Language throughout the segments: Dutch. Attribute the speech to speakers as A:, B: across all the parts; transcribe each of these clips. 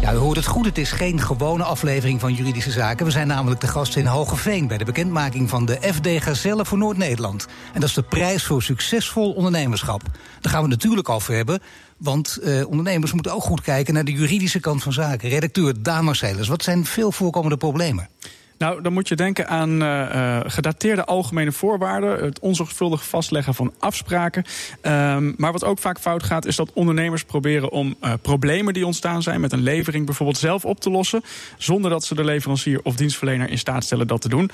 A: Ja, u hoort het goed. Het is geen gewone aflevering van Juridische Zaken. We zijn namelijk de gast in Hogeveen bij de bekendmaking van de FD Gazelle voor Noord-Nederland. En dat is de prijs voor succesvol ondernemerschap. Daar gaan we natuurlijk over hebben. Want eh, ondernemers moeten ook goed kijken naar de juridische kant van zaken. Redacteur Daan wat zijn veel voorkomende problemen?
B: Nou, dan moet je denken aan uh, gedateerde algemene voorwaarden, het onzorgvuldig vastleggen van afspraken. Um, maar wat ook vaak fout gaat, is dat ondernemers proberen om uh, problemen die ontstaan zijn met een levering bijvoorbeeld zelf op te lossen, zonder dat ze de leverancier of dienstverlener in staat stellen dat te doen.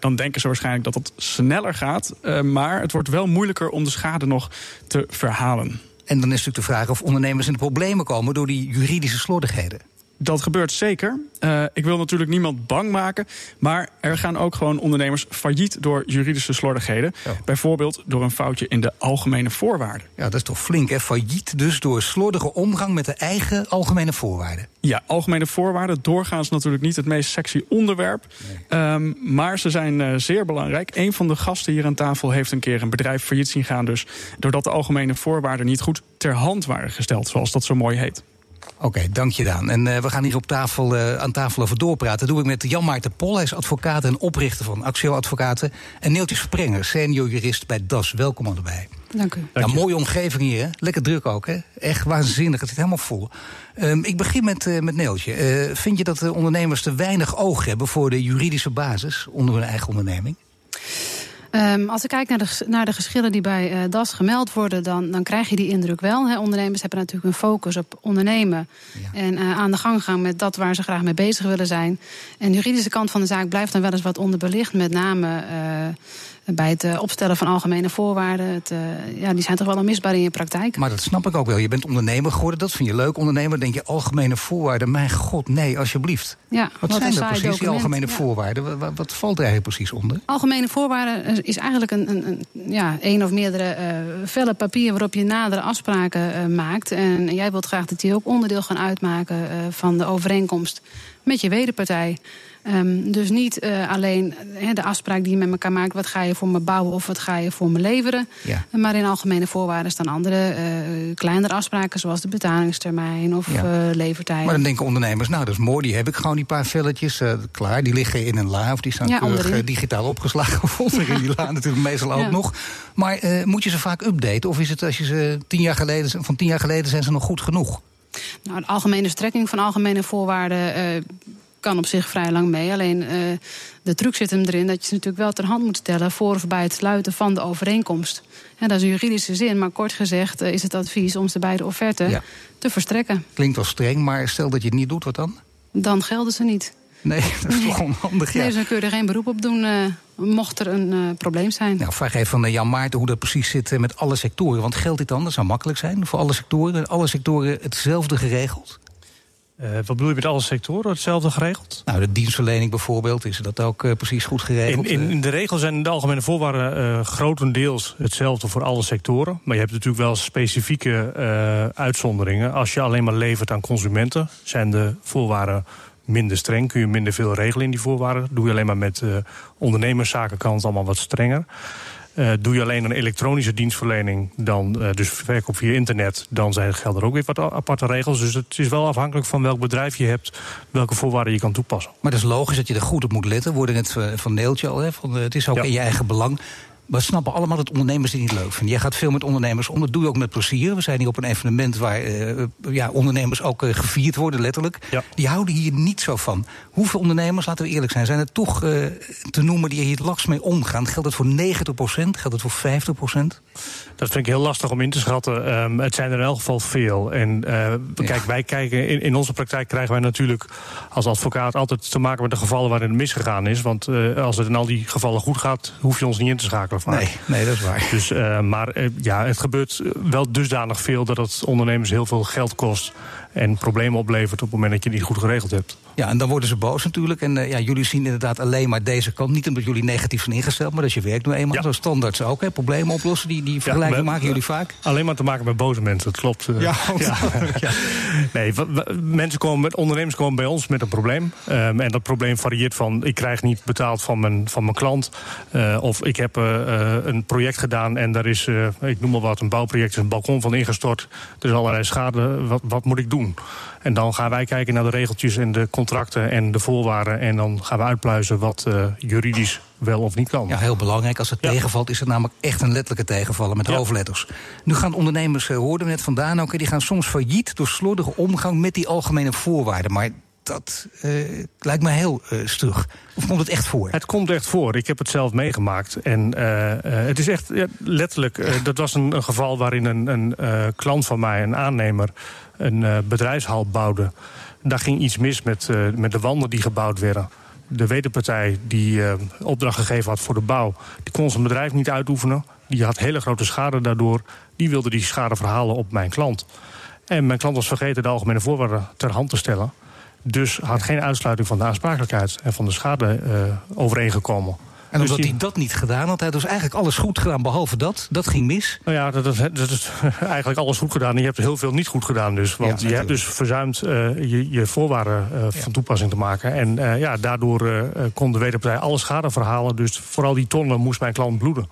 B: dan denken ze waarschijnlijk dat het sneller gaat, maar het wordt wel moeilijker om de schade nog te verhalen.
A: En dan is natuurlijk de vraag of ondernemers in de problemen komen door die juridische slordigheden.
B: Dat gebeurt zeker. Uh, ik wil natuurlijk niemand bang maken. Maar er gaan ook gewoon ondernemers failliet door juridische slordigheden. Ja. Bijvoorbeeld door een foutje in de algemene voorwaarden.
A: Ja, dat is toch flink, hè? Failliet dus door slordige omgang met de eigen algemene voorwaarden.
B: Ja, algemene voorwaarden. Doorgaans natuurlijk niet het meest sexy onderwerp. Nee. Um, maar ze zijn uh, zeer belangrijk. Een van de gasten hier aan tafel heeft een keer een bedrijf failliet zien gaan. Dus doordat de algemene voorwaarden niet goed ter hand waren gesteld, zoals dat zo mooi heet.
A: Oké, okay, dank je Daan. En uh, we gaan hier op tafel, uh, aan tafel over doorpraten. Dat doe ik met Jan Maarten Pol, hij is advocaat en oprichter van Axio Advocaten. En Neeltje Sprenger, senior jurist bij DAS. Welkom allebei.
C: Dank u.
A: Ja, mooie omgeving hier, hè? lekker druk ook. Hè? Echt waanzinnig, het zit helemaal vol. Um, ik begin met, uh, met Neeltje. vind je dat de ondernemers te weinig oog hebben voor de juridische basis onder hun eigen onderneming?
C: Um, als ik kijk naar de, naar de geschillen die bij uh, DAS gemeld worden, dan, dan krijg je die indruk wel. He, ondernemers hebben natuurlijk een focus op ondernemen. Ja. En uh, aan de gang gaan met dat waar ze graag mee bezig willen zijn. En de juridische kant van de zaak blijft dan wel eens wat onderbelicht. Met name uh, bij het opstellen van algemene voorwaarden. Het, uh, ja, die zijn toch wel onmisbaar in je praktijk.
A: Maar dat snap ik ook wel. Je bent ondernemer geworden, dat vind je leuk. Ondernemer, denk je algemene voorwaarden. Mijn god, nee, alsjeblieft.
C: Ja,
A: wat, wat zijn dat precies, document. die algemene ja. voorwaarden? Wat, wat, valt er eigenlijk precies onder?
C: Algemene voorwaarden is eigenlijk een, een, een ja, één of meerdere uh, vellen papier... waarop je nadere afspraken uh, maakt. En jij wilt graag dat die ook onderdeel gaan uitmaken uh, van de overeenkomst met je wederpartij. Um, dus niet uh, alleen he, de afspraak die je met elkaar maakt... wat ga je voor me bouwen of wat ga je voor me leveren.
A: Ja.
C: Maar in algemene voorwaarden staan andere uh, kleinere afspraken... zoals de betalingstermijn of ja. uh, levertijd.
A: Maar dan denken ondernemers, nou dat is mooi, die heb ik gewoon die paar velletjes klaar. Die liggen in een la of die staan
C: ja,
A: keurig digitaal opgeslagen. Of onderin die la natuurlijk meestal ook nog. Maar moet je ze vaak updaten? Of is het als je ze tien jaar geleden, van tien jaar geleden zijn ze nog goed genoeg?
C: Nou, de algemene strekking van algemene voorwaarden kan op zich vrij lang mee. Alleen uh, de truc zit hem erin dat je ze natuurlijk wel ter hand moet stellen voor of bij het sluiten van de overeenkomst. En dat is een juridische zin, maar kort gezegd uh, is het advies om ze bij de offerte
A: ja.
C: te verstrekken.
A: Klinkt wel streng, maar stel dat je het niet doet, wat dan?
C: Dan gelden ze niet.
A: Nee, dat is toch onhandig. Ja.
C: Nee, dus dan kun je er geen beroep op doen, uh, mocht er een uh, probleem zijn.
A: Nou, vraag even van Jan Maarten hoe dat precies zit met alle sectoren. Want geldt dit dan? Dat zou makkelijk zijn voor alle sectoren. Alle sectoren hetzelfde geregeld?
D: Uh, wat bedoel je met alle sectoren hetzelfde geregeld?
A: Nou, de dienstverlening bijvoorbeeld, is dat ook uh, precies goed geregeld?
D: In, in, in, de regels zijn de algemene voorwaarden uh, grotendeels hetzelfde voor alle sectoren. Maar je hebt natuurlijk wel specifieke uitzonderingen. Als je alleen maar levert aan consumenten, zijn de voorwaarden minder streng. Kun je minder veel regelen in die voorwaarden. Doe je alleen maar met ondernemerszaken, kan het allemaal wat strenger. Uh, doe je alleen een elektronische dienstverlening, dan, uh, dus verkoop via internet, dan zijn, gelden er ook weer wat aparte regels. Dus het is wel afhankelijk van welk bedrijf je hebt, welke voorwaarden je kan toepassen.
A: Maar het is logisch dat je er goed op moet letten. We worden net van Neeltje al, hè, van, het is ook ja. in je eigen belang. We snappen allemaal dat ondernemers dit niet leuk vinden. Jij gaat veel met ondernemers om, dat doe je ook met plezier. We zijn hier op een evenement waar uh, ja, ondernemers ook uh, gevierd worden, letterlijk.
D: Ja.
A: Die houden hier niet zo van. Hoeveel ondernemers, laten we eerlijk zijn, zijn er toch uh, te noemen die hier laks mee omgaan? Geldt het voor 90 procent? Geldt het voor 50 procent?
D: Dat vind ik heel lastig om in te schatten. Um, het zijn er in elk geval veel. En ja. kijk, wij kijken in, in, onze praktijk krijgen wij natuurlijk als advocaat altijd te maken met de gevallen waarin het misgegaan is. Want als het in al die gevallen goed gaat, hoef je ons niet in te schakelen. Vaak.
A: Nee, nee, dat is waar.
D: Dus, uh, maar ja, het gebeurt wel dusdanig veel dat het ondernemers heel veel geld kost. En problemen oplevert op het moment dat je het niet goed geregeld hebt.
A: Ja, en dan worden ze boos natuurlijk. En uh, ja, jullie zien inderdaad alleen maar deze kant. Niet omdat jullie negatief zijn ingesteld, maar dat je werkt nu eenmaal. Ja. Zo standaard ook. Hè. Problemen oplossen, die, die vergelijking maken jullie vaak.
D: Alleen maar te maken met boze mensen, dat klopt. Uh,
A: ja,
D: ja. Nee, mensen komen, ondernemers komen bij ons met een probleem. Um, en dat probleem varieert van ik krijg niet betaald van mijn, van mijn klant. Uh, of ik heb een project gedaan en daar is, ik noem maar wat, een bouwproject, is een balkon van ingestort. Er is allerlei schade. Wat, wat moet ik doen? En dan gaan wij kijken naar de regeltjes en de contracten en de voorwaarden. En dan gaan we uitpluizen wat uh, juridisch wel of niet kan.
A: Ja, heel belangrijk. Als het ja. tegenvalt, is het namelijk echt een letterlijke tegenvallen met ja. hoofdletters. Nu gaan ondernemers, uh, hoorden we net vandaan ook, die gaan soms failliet door slordige omgang met die algemene voorwaarden. Maar dat uh, lijkt me heel uh, stug. Of komt het echt voor?
D: Het komt echt voor. Ik heb het zelf meegemaakt. En uh, het is echt ja, letterlijk. dat was een, een, geval waarin een, een klant van mij, een aannemer, een bedrijfshal bouwde. Daar ging iets mis met, met de wanden die gebouwd werden. De wederpartij die opdracht gegeven had voor de bouw, die kon zijn bedrijf niet uitoefenen. Die had hele grote schade daardoor. Die wilde die schade verhalen op mijn klant. En mijn klant was vergeten de algemene voorwaarden ter hand te stellen. Dus had geen uitsluiting van de aansprakelijkheid en van de schade uh, overeengekomen.
A: En omdat dus hij dat niet gedaan had, hij had dus eigenlijk alles goed gedaan behalve dat. Dat ging mis.
D: Nou ja, dat, dat, dat is eigenlijk alles goed gedaan. En je hebt heel veel niet goed gedaan dus. Want ja, je hebt dus verzuimd uh, je, je, voorwaarden uh, van toepassing te maken. En uh, ja, daardoor kon de wederpartij alle schade verhalen. Dus vooral die tonnen moest mijn klant bloeden.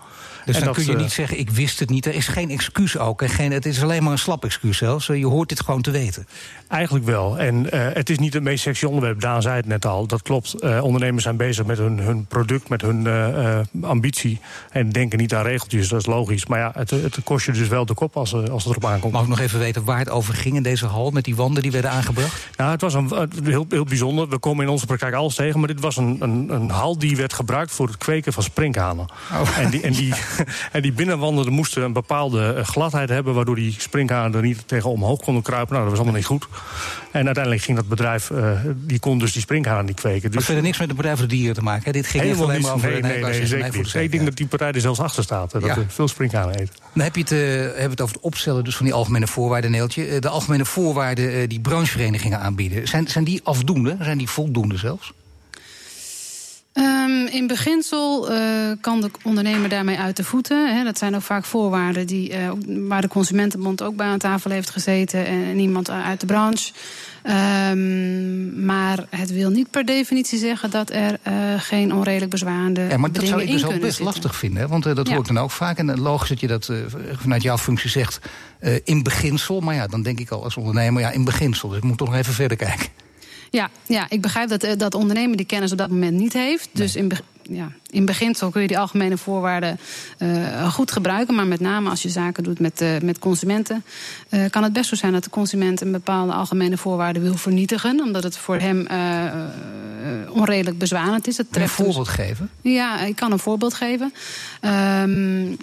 A: Dus en dan dat, kun je niet zeggen, ik wist het niet. Er is geen excuus ook. En geen, het is alleen maar een slap excuus zelfs. Je hoort dit gewoon te weten.
D: Eigenlijk wel. En uh, het is niet het meest sexy onderwerp. Daan zei het net al. Dat klopt. Uh, ondernemers zijn bezig met hun, hun product, met hun uh, ambitie. En denken niet aan regeltjes. Dat is logisch. Maar ja, het, het kost je dus wel de kop als, als het erop aankomt.
A: Mag ik nog even weten waar het over ging in deze hal... met die wanden die werden aangebracht?
D: Nou, het was een, heel, heel bijzonder. We komen in onze praktijk alles tegen. Maar dit was een, een, een hal die werd gebruikt voor het kweken van sprinkhanen. Oh. En die, en die, en die binnenwanden moesten een bepaalde gladheid hebben... waardoor die sprinkhanen er niet tegen omhoog konden kruipen. Nou, dat was allemaal niet goed. En uiteindelijk ging dat bedrijf, uh, die kon dus die sprinkhanen niet kweken. Dus
A: maar verder niks met het bedrijf van de dieren te maken. Hè? Dit ging
D: Helemaal
A: alleen maar over...
D: Nee, nee, nee, nee zeker niet. Ik denk dat die partij er zelfs achter staat. Dat ja. er veel sprinkhanen eten.
A: Dan heb je het, uh, hebben het over het opstellen dus van die algemene voorwaarden, Neeltje. De algemene voorwaarden die brancheverenigingen aanbieden. Zijn, zijn die afdoende? Zijn die voldoende zelfs?
C: Um, in beginsel uh, kan de ondernemer daarmee uit de voeten. Hè. Dat zijn ook vaak voorwaarden die, uh, waar de Consumentenbond ook bij aan tafel heeft gezeten en, en iemand uit de branche. Um, maar het wil niet per definitie zeggen dat er uh, geen onredelijk bezwaarde
A: ja, maar
C: dat
A: zou ik dus ook best
C: zitten.
A: lastig vinden. Hè? Want uh, dat ja. hoor ik dan ook vaak. En logisch dat je dat uh, vanuit jouw functie zegt in beginsel. Maar ja, dan denk ik al als ondernemer, ja, in beginsel. Dus ik moet toch nog even verder kijken.
C: Ja, ja, ik begrijp dat uh, dat ondernemer die kennis op dat moment niet heeft. Dus in, ja, in beginsel kun je die algemene voorwaarden uh, goed gebruiken. Maar met name als je zaken doet met, uh, met consumenten... Uh, kan het best zo zijn dat de consument een bepaalde algemene voorwaarden wil vernietigen. Omdat het voor hem onredelijk bezwarend is. Het
A: een voorbeeld dus... geven?
C: Ja, ik kan een voorbeeld geven. Um,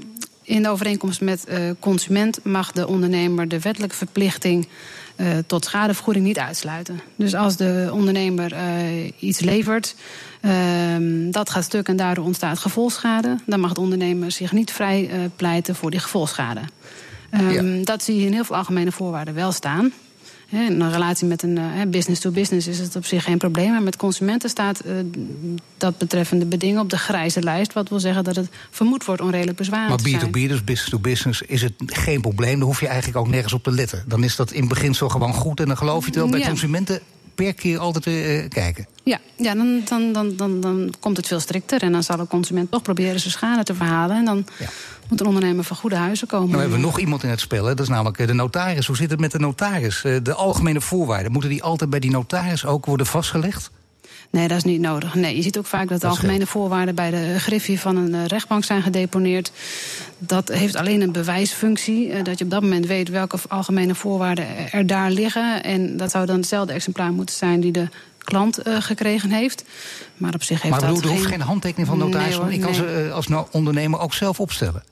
C: in de overeenkomst met consument mag de ondernemer de wettelijke verplichting... Uh, tot schadevergoeding niet uitsluiten. Dus als de ondernemer uh, iets levert, uh, dat gaat stuk en daardoor ontstaat gevolgschade, dan mag de ondernemer zich niet vrij uh, pleiten voor die gevolgschade. Um, ja. Dat zie je in heel veel algemene voorwaarden wel staan. In een relatie met een uh, business to business is het op zich geen probleem. Maar met consumenten staat uh, dat betreffende bedingen op de grijze lijst. Wat wil zeggen dat het vermoed wordt onredelijk bezwaar
A: maar te zijn. Maar B2B, dus business to business, is het geen probleem. Dan hoef je eigenlijk ook nergens op te letten. Dan is dat in beginsel gewoon goed en dan geloof je het wel. Bij ja. consumenten per keer altijd uh, kijken.
C: Ja, ja dan, dan, dan, dan, dan komt het veel strikter. En dan zal de consument toch proberen zijn schade te verhalen. En dan ja. moet een ondernemer van goede huizen komen.
A: Nou hebben we nog iemand in het spel. Hè? Dat is namelijk de notaris. Hoe zit het met de notaris? De algemene voorwaarden, moeten die altijd bij die notaris ook worden vastgelegd?
C: Nee, dat is niet nodig. Nee, je ziet ook vaak dat de algemene voorwaarden bij de griffie van een rechtbank zijn gedeponeerd. Dat heeft alleen een bewijsfunctie. Dat je op dat moment weet welke algemene voorwaarden er daar liggen. En dat zou dan hetzelfde exemplaar moeten zijn die de klant uh, gekregen heeft. Maar op zich heeft
A: maar
C: dat
A: bedoel, er
C: geen...
A: hoeft geen handtekening van notaris. Nee, hoor, ik kan
C: nee.
A: ze uh, als nou ondernemer ook zelf opstellen.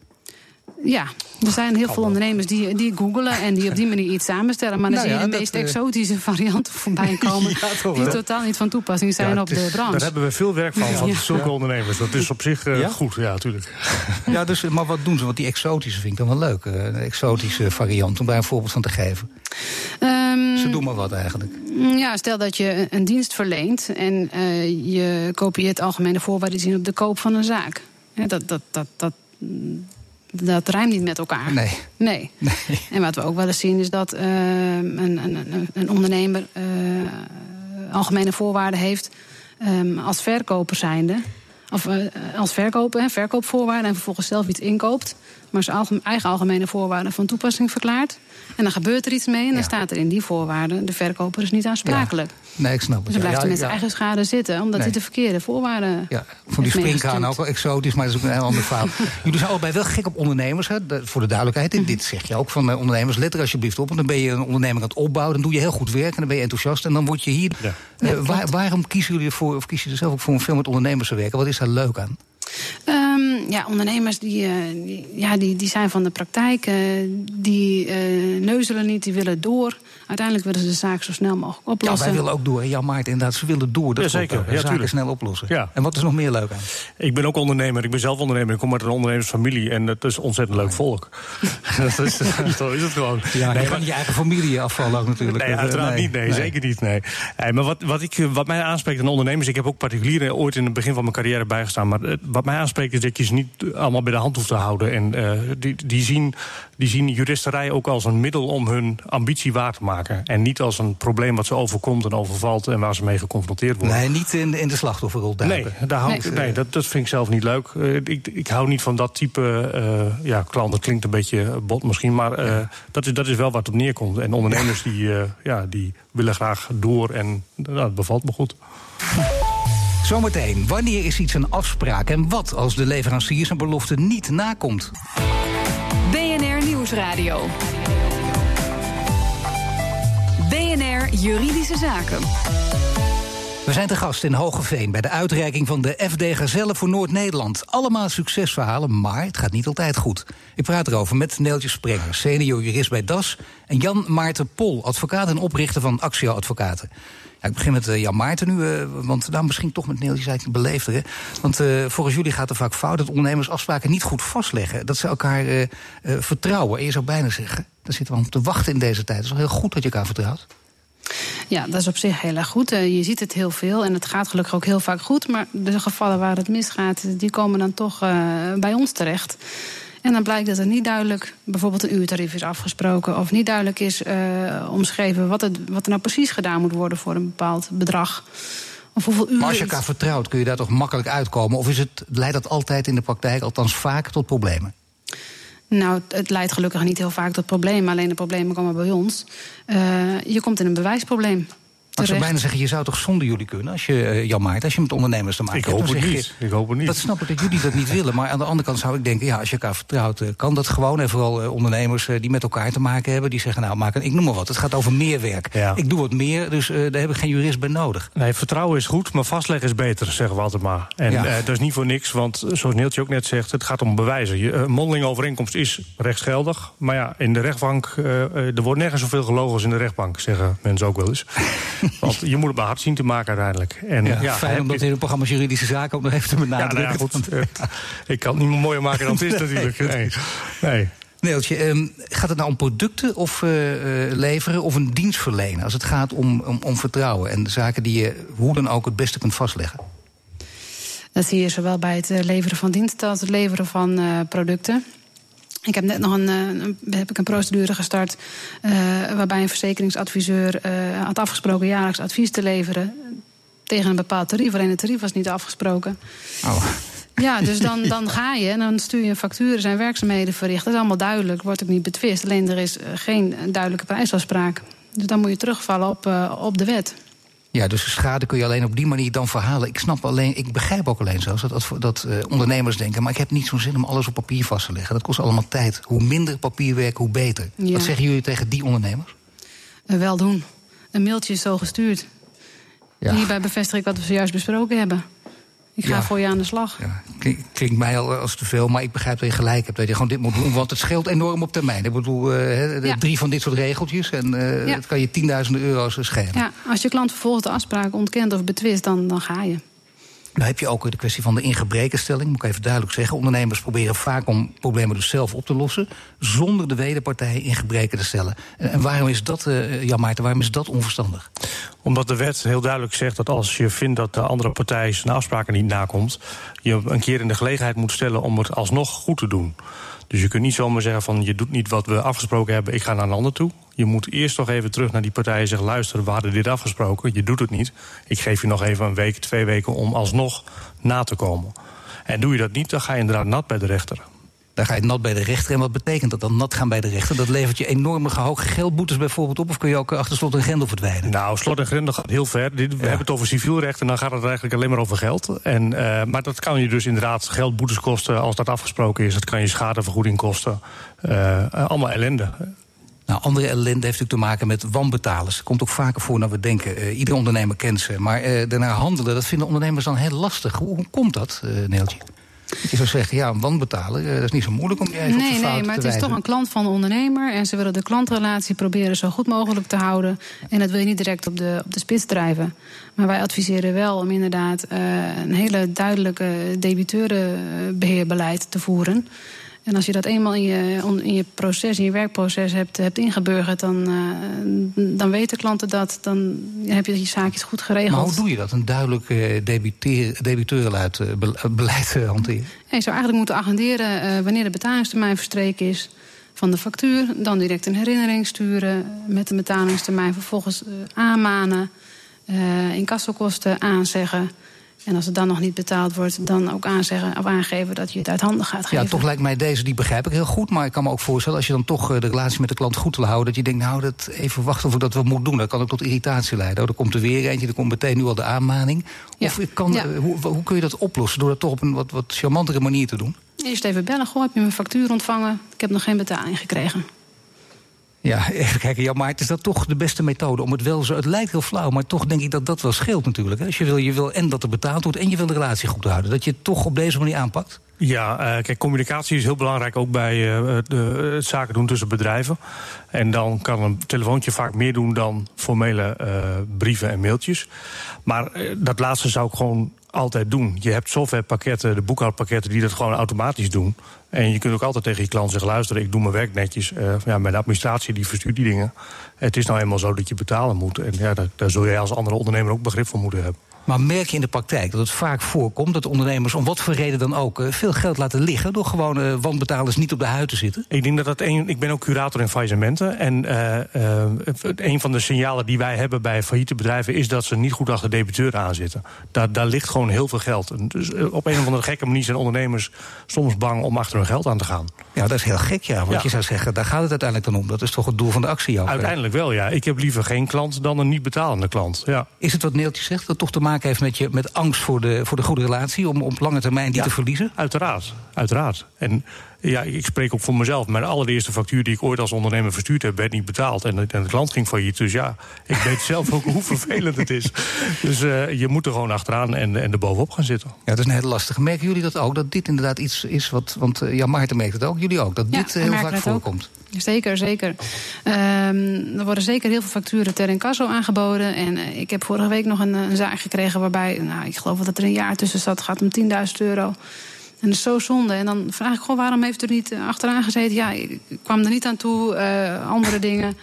C: Ja, er zijn heel veel ondernemers die, die googelen en die op die manier iets samenstellen. Maar dan
A: Nou
C: zie je
A: ja,
C: de meest
A: eh,
C: exotische varianten voorbij komen.
A: Ja, toch
C: die totaal niet van toepassing zijn
D: Ja,
C: op
D: is-
C: de branche.
D: Daar hebben we veel werk van, van
C: Ja.
D: zulke ondernemers. Dat is op zich eh,
A: Ja?
D: goed, ja, natuurlijk.
A: Ja, dus, maar wat doen ze? Want die exotische vind ik dan wel leuk. eh, Een exotische variant, om daar een voorbeeld van te geven.
C: Ehm,
A: Ze doen maar wat eigenlijk.
C: Ja, stel dat je een- dienst verleent en eh, je kopieert algemene voorwaarden zien op de koop van een zaak. Ja, dat, dat, dat, dat, mm, dat rijmt niet met elkaar.
A: Nee.
C: Nee. En wat we ook wel eens zien is dat eh, een, een, een- een ondernemer eh, algemene voorwaarden heeft ehm, als verkoper zijnde. Of eh, als verkoper, hè, verkoopvoorwaarden en vervolgens zelf iets inkoopt. Maar zijn eigen algemene voorwaarden van toepassing verklaart. En dan gebeurt er iets mee en dan
A: Ja.
C: staat er in die voorwaarden... de verkoper is niet aansprakelijk.
A: Nee, ik snap het.
C: Dus dan blijft
A: Ja,
C: hij met zijn
A: ja.
C: eigen schade zitten... omdat
A: Nee.
C: hij de verkeerde voorwaarden
A: Ja, voor die springkaan ook wel exotisch, maar dat is ook een heel ander verhaal. Jullie zijn allebei wel gek op ondernemers, hè? Voor de duidelijkheid. En dit zeg je ook van eh, ondernemers. Let er alsjeblieft op, want dan ben je een onderneming aan het opbouwen. Dan doe je heel goed werk en dan ben je enthousiast. En dan word je hier...
D: Ja.
A: Eh,
C: Ja, klopt.
A: waar- waarom kiezen jullie ervoor, of kies je er zelf ook voor om veel met ondernemers te werken? Wat is daar leuk aan?
C: Ehm, ja, ondernemers die, eh, die, ja, die, die zijn van de praktijk. eh, die eh, neuzelen niet, die willen door. Uiteindelijk willen ze de zaak zo snel mogelijk
A: Ja,
C: oplossen.
A: wij willen ook door. Jan Maarten, inderdaad, ze willen door. Dat
D: Ja, zeker.
A: ook.
D: Ja,
A: zaken
D: tuurlijk.
A: snel oplossen.
D: Ja.
A: En wat is nog meer leuk aan?
D: Ik ben ook ondernemer. Ik ben zelf ondernemer. Ik kom uit een ondernemersfamilie. En het is ontzettend leuk volk. dat is, zo is het gewoon.
A: Ja,
D: Nee,
A: je kan je eigen familie afvallen ook natuurlijk.
D: Nee,
A: Dat,
D: uiteraard niet. Nee, zeker niet. Nee. Maar wat, wat, ik, wat mij aanspreekt aan ondernemers... ik heb ook particulieren ooit in het begin van mijn carrière bijgestaan... maar wat mij aanspreekt is dat je ze niet allemaal bij de hand hoeft te houden. En eh, die, die, zien, die zien juristerij ook als een middel om hun ambitie waar te maken. En niet als een probleem wat ze overkomt en overvalt... en waar ze mee geconfronteerd worden.
A: Nee, niet in, in de slachtofferrol duiken.
D: Nee, daar hou ik,
C: Nee.
D: nee dat, dat vind ik zelf niet leuk. Eh, ik, ik hou niet van dat type eh, ja, klant. Dat klinkt een beetje bot misschien, maar eh, dat, is, dat is wel wat op neerkomt. En ondernemers die, eh, ja, die willen graag door en nou, dat bevalt me goed.
A: Zometeen, wanneer is iets een afspraak en wat als de leverancier zijn belofte niet nakomt?
E: BNR Nieuwsradio. BNR Juridische Zaken.
A: We zijn te gast in Hogeveen bij de uitreiking van de FD Gazelle voor Noord-Nederland. Allemaal succesverhalen, maar het gaat niet altijd goed. Ik praat erover met Neeltje Sprenger, senior jurist bij DAS... en Jan Maarten Pol, advocaat en oprichter van Axio Advocaten. Ja, ik begin met eh, Jan Maarten nu, eh, want nou, misschien toch met Neeltje ik beleefder. Hè? Want eh, volgens jullie gaat er vaak fout dat ondernemers afspraken niet goed vastleggen. Dat ze elkaar vertrouwen. En je zou bijna zeggen, daar zitten we op te wachten in deze tijd. Het is wel heel goed dat je elkaar vertrouwt.
C: Ja, dat is op zich heel erg goed. Eh, je ziet het heel veel en het gaat gelukkig ook heel vaak goed. Maar de gevallen waar het misgaat, die komen dan toch eh, bij ons terecht. En dan blijkt dat er niet duidelijk bijvoorbeeld een uurtarief is afgesproken... of niet duidelijk is eh, omschreven wat, het, wat er nou precies gedaan moet worden... voor een bepaald bedrag. Of hoeveel uren...
A: Maar als je elkaar vertrouwt, kun je daar toch makkelijk uitkomen? Of is het, leidt dat altijd in de praktijk, althans vaak, tot problemen?
C: Nou, het- leidt gelukkig niet heel vaak tot problemen. Alleen de problemen komen bij ons. Eh, je komt in een bewijsprobleem
A: ik zou bijna zeggen, je zou toch zonder jullie kunnen, als je, eh, Jan Maarten, als je met ondernemers te maken
D: Ik
A: hebt.
D: hoop het niet.
A: je-
D: Ik hoop het niet.
A: Dat snap ik dat jullie dat niet willen. Maar aan de andere kant zou ik denken, ja, als je elkaar vertrouwt, eh, kan dat gewoon. En vooral eh, ondernemers die met elkaar te maken hebben, die zeggen, nou, maak een, ik noem maar wat. Het gaat over meer werk.
D: Ja.
A: Ik doe wat meer, dus eh, daar heb ik geen jurist bij nodig.
D: Nee, vertrouwen is goed, maar vastleggen is beter, zeggen we altijd maar. En
A: Ja.
D: eh, dat is niet voor niks, want zoals Neeltje ook net zegt... het gaat om bewijzen. Je, mondelinge overeenkomst is rechtsgeldig. Maar ja, in de rechtbank, er wordt nergens zoveel gelogen als in de rechtbank... zeggen mensen ook wel eens. want je moet het maar hard zien te maken uiteindelijk. En,
A: Ja,
D: ja,
A: fijn om dat in het programma Juridische Zaken ook nog even te
D: Ja, nou ja,
A: benadrukken.
D: goed. eh, ik kan het niet meer mooier maken dan het is natuurlijk. Nee. nee.
A: Neeltje, ehm, gaat het nou om producten of eh, eh, leveren of een dienst verlenen? Als het gaat om, om, om vertrouwen en de zaken die je hoe dan ook het beste kunt vastleggen.
C: Dat zie je zowel bij het eh, leveren van diensten als het leveren van eh, producten. Ik heb net nog een, eh, een, heb ik een procedure gestart eh, waarbij een verzekeringsadviseur eh, had afgesproken jaarlijks advies te leveren tegen een bepaald tarief. Alleen het tarief was niet afgesproken.
A: Oh.
C: Ja, dus dan, dan ga je en dan stuur je er zijn werkzaamheden verricht. Dat is allemaal duidelijk, wordt ook niet betwist. Alleen er is geen duidelijke prijsafspraak. Dus dan moet je terugvallen op, op de wet.
A: Ja, dus de schade kun je alleen op die manier dan verhalen. Ik snap alleen, ik begrijp ook alleen zelfs dat, dat, dat eh, ondernemers denken... maar ik heb niet zo'n zin om alles op papier vast te leggen. Dat kost allemaal tijd. Hoe minder papierwerk, hoe beter.
C: Ja.
A: Wat zeggen jullie tegen die ondernemers?
C: Eh, wel doen. Een mailtje is zo gestuurd.
A: Ja.
C: Hierbij bevestig ik wat we zojuist besproken hebben. Ik ga
A: Ja.
C: voor je aan de slag.
A: Ja, klink- klinkt mij al als te veel, maar ik begrijp dat je gelijk hebt. Dat je gewoon dit moet doen, want het scheelt enorm op termijn. Ik bedoel, eh,
C: Ja.
A: drie van dit soort regeltjes en eh
C: Ja.
A: dat kan je tienduizenden euro's schelen.
C: Ja, als je klant vervolgens de afspraak ontkent of betwist, dan, dan ga je.
A: Nou heb je ook de kwestie van de ingebrekenstelling, moet ik even duidelijk zeggen. Ondernemers proberen vaak om problemen dus zelf op te lossen, zonder de wederpartij in gebreken te stellen. En, waarom is dat, eh Jan Maarten, waarom is dat onverstandig?
D: Omdat de wet heel duidelijk zegt dat als je vindt dat de andere partij zijn afspraken niet nakomt, je een keer in de gelegenheid moet stellen om het alsnog goed te doen. Dus je kunt niet zomaar zeggen van je doet niet wat we afgesproken hebben, ik ga naar een ander toe. Je moet eerst nog even terug naar die partij en zeggen: luister, we hadden dit afgesproken, je doet het niet. Ik geef je nog even een week, twee weken om alsnog na te komen. En doe je dat niet, dan ga je inderdaad nat bij de rechter.
A: Daar ga je nat bij de rechter. En wat betekent dat dan, nat gaan bij de rechter? Dat levert je enorme hoge geldboetes bijvoorbeeld op? Of kun je ook achter slot en grendel verdwijnen?
D: Nou, slot en grendel gaat heel ver. We hebben het over civielrecht en dan gaat het eigenlijk alleen maar over geld. En, eh, maar dat kan je dus inderdaad geldboetes kosten als dat afgesproken is. Dat kan je schadevergoeding kosten. Eh, allemaal ellende.
A: Nou, andere ellende heeft natuurlijk te maken met wanbetalers. Komt ook vaker voor dan we denken. Eh ieder ondernemer kent ze. Maar eh daarna handelen, dat vinden ondernemers dan heel lastig. Hoe, hoe komt dat, eh Neeltje? Je zou zeggen, ja, een wanbetaler, dat is niet zo moeilijk om je even op
C: Nee,
A: zijn
C: nee, maar het is toch een klant van de ondernemer. En ze willen de klantrelatie proberen zo goed mogelijk te houden. En dat wil je niet direct op de, op de spits drijven. Maar wij adviseren wel om inderdaad een hele duidelijke debiteurenbeheerbeleid te voeren. En als je dat eenmaal in je, in je proces, in je werkproces hebt, hebt ingeburgerd, dan, eh, dan weten klanten dat. Dan heb je je zaakjes goed geregeld.
A: Maar hoe doe je dat? Een duidelijk eh debiteurenbeleid eh, hanteren?
C: Ja, je zou eigenlijk moeten agenderen wanneer de betalingstermijn verstreken is van de factuur. Dan direct een herinnering sturen met de betalingstermijn. Vervolgens aanmanen, eh incassokosten aanzeggen. En als het dan nog niet betaald wordt, dan ook aanzeggen of aangeven dat je het uit handen gaat geven.
A: Ja, toch lijkt mij deze, die begrijp ik heel goed. Maar ik kan me ook voorstellen, als je dan toch eh, de relatie met de klant goed wil houden... dat je denkt, nou, dat even wachten of ik dat wel moet doen. Dat kan ook tot irritatie leiden. Oh, er komt er weer eentje, er komt meteen nu al de aanmaning.
C: Ja.
A: Of ik kan,
C: Ja.
A: eh, hoe, hoe kun je dat oplossen? Door dat toch op een wat, wat charmantere manier te doen?
C: Eerst even bellen. Goh, heb je mijn factuur ontvangen? Ik heb nog geen betaling gekregen.
A: Ja, even kijken. Ja, maar het is dat toch de beste methode om het wel zo... Het lijkt heel flauw, maar toch denk ik dat dat wel scheelt natuurlijk. Als je wil, je wil en dat er betaald wordt en je wil de relatie goed houden. Dat je het toch op deze manier aanpakt.
D: Ja, eh, kijk, communicatie is heel belangrijk ook bij eh, de, het zaken doen tussen bedrijven. En dan kan een telefoontje vaak meer doen dan formele eh, brieven en mailtjes. Maar eh, dat laatste zou ik gewoon altijd doen. Je hebt softwarepakketten, de boekhoudpakketten die dat gewoon automatisch doen. En je kunt ook altijd tegen je klant zeggen: luister, ik doe mijn werk netjes. Eh, ja, mijn administratie die verstuurt die dingen. Het is nou eenmaal zo dat je betalen moet. En ja, daar, daar zul jij als andere ondernemer ook begrip voor moeten hebben.
A: Maar merk je in de praktijk dat het vaak voorkomt dat ondernemers, om wat voor reden dan ook, eh, veel geld laten liggen door gewoon wanbetalers niet op de huid te zitten?
D: Ik denk dat dat een. Ik ben ook curator in faillissementen. En eh, een van de signalen die wij hebben bij failliete bedrijven is dat ze niet goed achter debiteuren aanzitten. Daar, daar ligt gewoon heel veel geld. En Dus op een of andere gekke manier zijn ondernemers soms bang om achter hun geld aan te gaan.
A: Ja, dat is heel gek, ja. Want
D: Ja.
A: je zou zeggen, daar gaat het uiteindelijk dan om. Dat is toch het doel van de actie ook.
D: Uiteindelijk wel, ja. Ik heb liever geen klant dan een niet betalende klant. Ja.
A: Is het wat Neeltje zegt, dat toch te maken heeft met, je, met angst voor de, voor de goede relatie, om op lange termijn die
D: Ja.
A: te verliezen?
D: Uiteraard, uiteraard. En ja, ik spreek ook voor mezelf. Mijn allereerste factuur die ik ooit als ondernemer verstuurd heb, werd niet betaald. En en de klant ging failliet. Dus ja, ik weet zelf ook hoe vervelend het is. Dus eh, je moet er gewoon achteraan en, en er bovenop gaan zitten.
A: Ja, dat is een hele lastige. Merken jullie dat ook? Dat dit inderdaad iets is wat. Want ja, Maarten merkt het ook. Jullie ook. Dat
C: Ja,
A: dit eh, heel vaak
C: ook. Zeker, zeker. Ehm, er worden zeker heel veel facturen ter incasso aangeboden. En eh, ik heb vorige week nog een, eh, een zaak gekregen waarbij, nou, ik geloof dat er een jaar tussen zat, gaat om 10.000 euro. En dat is zo zonde. En dan vraag ik gewoon, waarom heeft u er niet eh, achteraan gezeten? Ja, ik kwam er niet aan toe, andere dingen.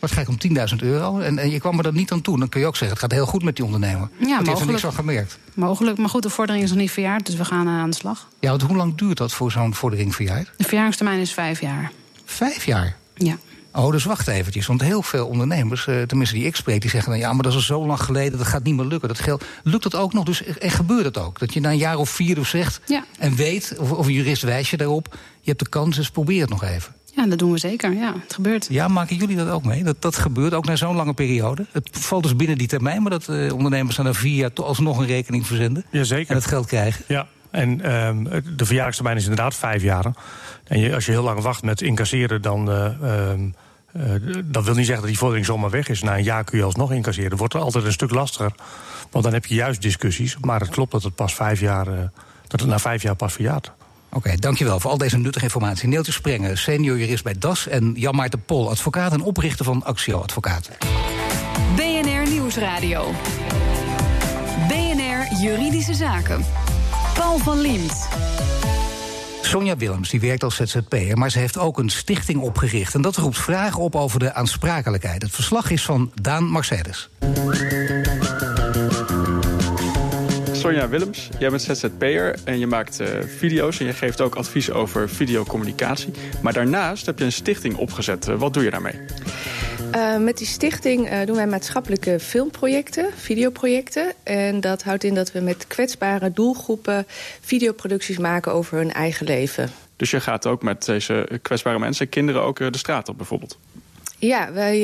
A: Waarschijnlijk om 10.000 euro. En, en je kwam er dan niet aan toe. Dan kun je ook zeggen, het gaat heel goed met die ondernemer. Want die heeft er
C: mogelijk.
A: niks van gemerkt.
C: Mogelijk, maar goed, de vordering is nog niet verjaard, dus we gaan aan de slag.
A: Ja, want hoe lang duurt dat voor zo'n vordering verjaard?
C: De verjaringstermijn is vijf jaar.
A: Vijf jaar.
C: Ja.
A: Oh, dus wacht eventjes. Want heel veel ondernemers, eh, tenminste die ik spreek, die zeggen dan... ja, maar dat is al zo lang geleden, dat gaat niet meer lukken. Dat geld, lukt dat ook nog? Dus en gebeurt het ook? Dat je na een jaar of vier dus zegt
C: Ja.
A: en weet, of, of een jurist wijst je daarop... je hebt de kans, dus probeer het nog even.
C: ja, dat doen we zeker. Ja, het gebeurt.
A: Ja, maken jullie dat ook mee? Dat dat gebeurt ook na zo'n lange periode? Het valt dus binnen die termijn, maar dat eh, ondernemers dan na vier jaar... toch alsnog een rekening verzenden
D: Jazeker.
A: en het geld krijgen.
D: Ja, en ehm, de verjaardagstermijn is inderdaad vijf jaar. En je, als je heel lang wacht met incasseren, dan, eh, ehm, dat wil niet zeggen dat die vordering zomaar weg is. Na een jaar kun je alsnog incasseren. Het wordt altijd een stuk lastiger. Want dan heb je juist discussies. Maar het klopt dat het pas vijf jaar. dat het na vijf jaar pas verjaart.
A: Oké, dankjewel voor al deze nuttige informatie. Neeltje Sprengen, senior jurist bij DAS... en Jan Maarten Pol, advocaat en oprichter van Axio Advocaten.
E: BNR Nieuwsradio. BNR Juridische Zaken. Paul van Liemt.
A: Sonja Willems die werkt als ZZP'er, maar ze heeft ook een stichting opgericht. En dat roept vragen op over de aansprakelijkheid. Het verslag is van Daan Mercedes.
B: Sonja Willems, jij bent ZZP'er en je maakt uh, video's... en je geeft ook advies over videocommunicatie. Maar daarnaast heb je een stichting opgezet. Uh, wat doe je daarmee?
F: Uh, met die stichting doen wij maatschappelijke filmprojecten, videoprojecten. En dat houdt in dat we met kwetsbare doelgroepen... videoproducties maken over hun eigen leven.
B: Dus je gaat ook met deze kwetsbare mensen, kinderen ook de straat op bijvoorbeeld?
F: Ja, wij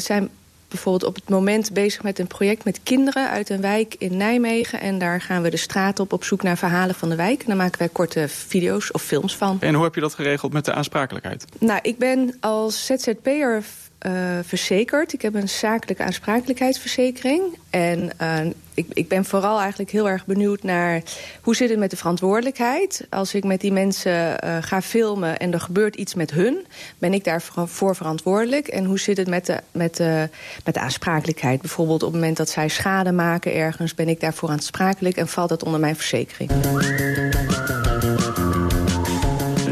F: zijn bijvoorbeeld op het moment bezig met een project met kinderen uit een wijk in Nijmegen. En daar gaan we de straat op op zoek naar verhalen van de wijk. En daar maken wij korte video's of films van.
B: En hoe heb je dat geregeld met de aansprakelijkheid?
F: Nou, ik ben als ZZP'er uh, verzekerd. Ik heb een zakelijke aansprakelijkheidsverzekering. En uh, ik, ik, ben vooral eigenlijk heel erg benieuwd naar... hoe zit het met de verantwoordelijkheid? Als ik met die mensen uh, ga filmen en er gebeurt iets met hun... ben ik daarvoor verantwoordelijk? En hoe zit het met de, met, de, met de aansprakelijkheid? Bijvoorbeeld op het moment dat zij schade maken ergens... ben ik daarvoor aansprakelijk en valt dat onder mijn verzekering?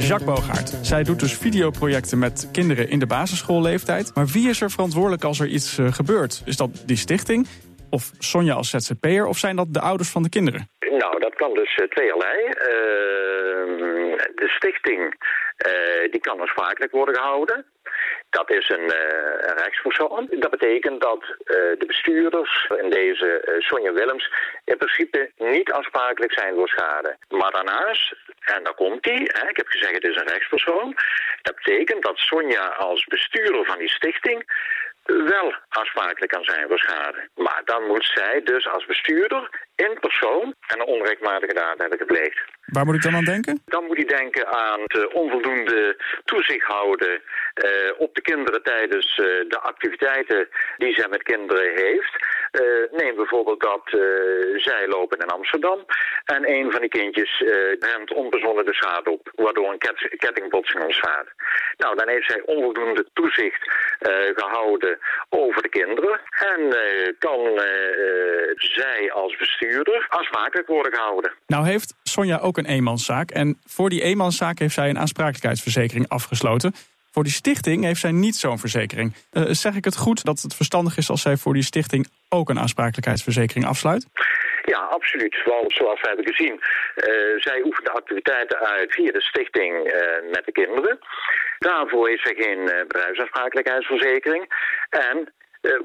B: Jacques Bogaert. Zij doet dus videoprojecten met kinderen in de basisschoolleeftijd. Maar wie is er verantwoordelijk als er iets uh, gebeurt? Is dat die stichting? Of Sonja als ZZP'er? Of zijn dat de ouders van de kinderen?
G: Nou, dat kan dus uh, tweeërlei. Uh, de stichting die kan aansprakelijk worden gehouden. Dat is een, uh, een rechtspersoon. Dat betekent dat uh, de bestuurders, in deze uh, Sonja Willems, in principe niet aansprakelijk zijn voor schade. Maar daarnaast, en daar komt hij, ik heb gezegd het is een rechtspersoon. Dat betekent dat Sonja als bestuurder van die stichting wel aansprakelijk kan zijn voor schade. Maar dan moet zij dus als bestuurder in persoon en een onrechtmatige daad hebben gepleegd.
B: Waar moet ik dan aan denken?
G: Dan moet hij denken aan het onvoldoende toezicht houden uh, op de kinderen tijdens uh, de activiteiten die zij met kinderen heeft. Uh, neem bijvoorbeeld dat zij lopen in Amsterdam en een van die kindjes rent onbezonnen de straat op, waardoor een ket kettingbotsing ontstaat. Nou, dan heeft zij onvoldoende toezicht gehouden over de kinderen en kan zij als bestuurder aansprakelijk worden gehouden.
B: Nou heeft Sonja ook een eenmanszaak. En voor die eenmanszaak heeft zij een aansprakelijkheidsverzekering afgesloten. Voor die stichting heeft zij niet zo'n verzekering. Uh, zeg ik het goed dat het verstandig is als zij voor die stichting ook een aansprakelijkheidsverzekering afsluit?
G: Ja, absoluut. Want zoals we hebben gezien, uh, zij oefent activiteiten uit via de stichting uh, met de kinderen. Daarvoor is er geen bedrijfsaansprakelijkheidsverzekering. En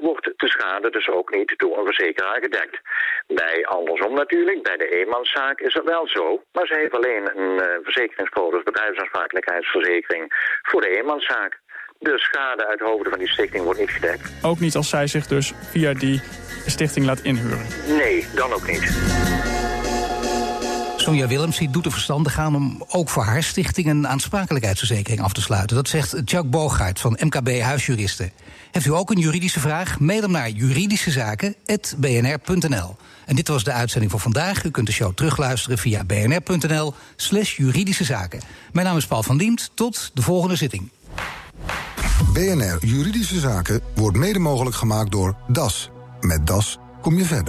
G: wordt de schade dus ook niet door een verzekeraar gedekt. Bij andersom natuurlijk, bij de eenmanszaak is het wel zo. Maar ze heeft alleen een uh, verzekeringspolis bedrijfsaansprakelijkheidsverzekering voor de eenmanszaak. De schade uit hoofden van die stichting wordt niet gedekt.
B: Ook niet als zij zich dus via die stichting laat inhuren?
G: Nee, dan ook niet.
A: Sonja Willems doet er verstandig aan om ook voor haar stichting een aansprakelijkheidsverzekering af te sluiten. Dat zegt Jacques Bogaert van MKB Huisjuristen. Heeft u ook een juridische vraag? Mail hem naar juridischezaken.bnr.nl. En dit was de uitzending voor vandaag. U kunt de show terugluisteren via bnr.nl slash juridische zaken. Mijn naam is Paul van Diemt. Tot de volgende zitting.
H: BNR Juridische Zaken wordt mede mogelijk gemaakt door DAS. Met DAS kom je verder.